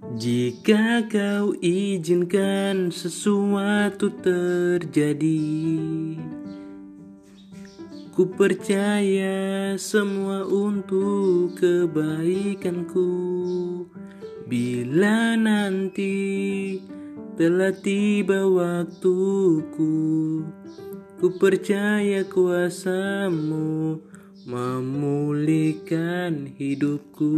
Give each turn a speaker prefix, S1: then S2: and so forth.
S1: Jika kau izinkan sesuatu terjadi Ku percaya semua untuk kebaikanku. Bila nanti telah tiba waktuku Ku percaya kuasamu memulihkan hidupku.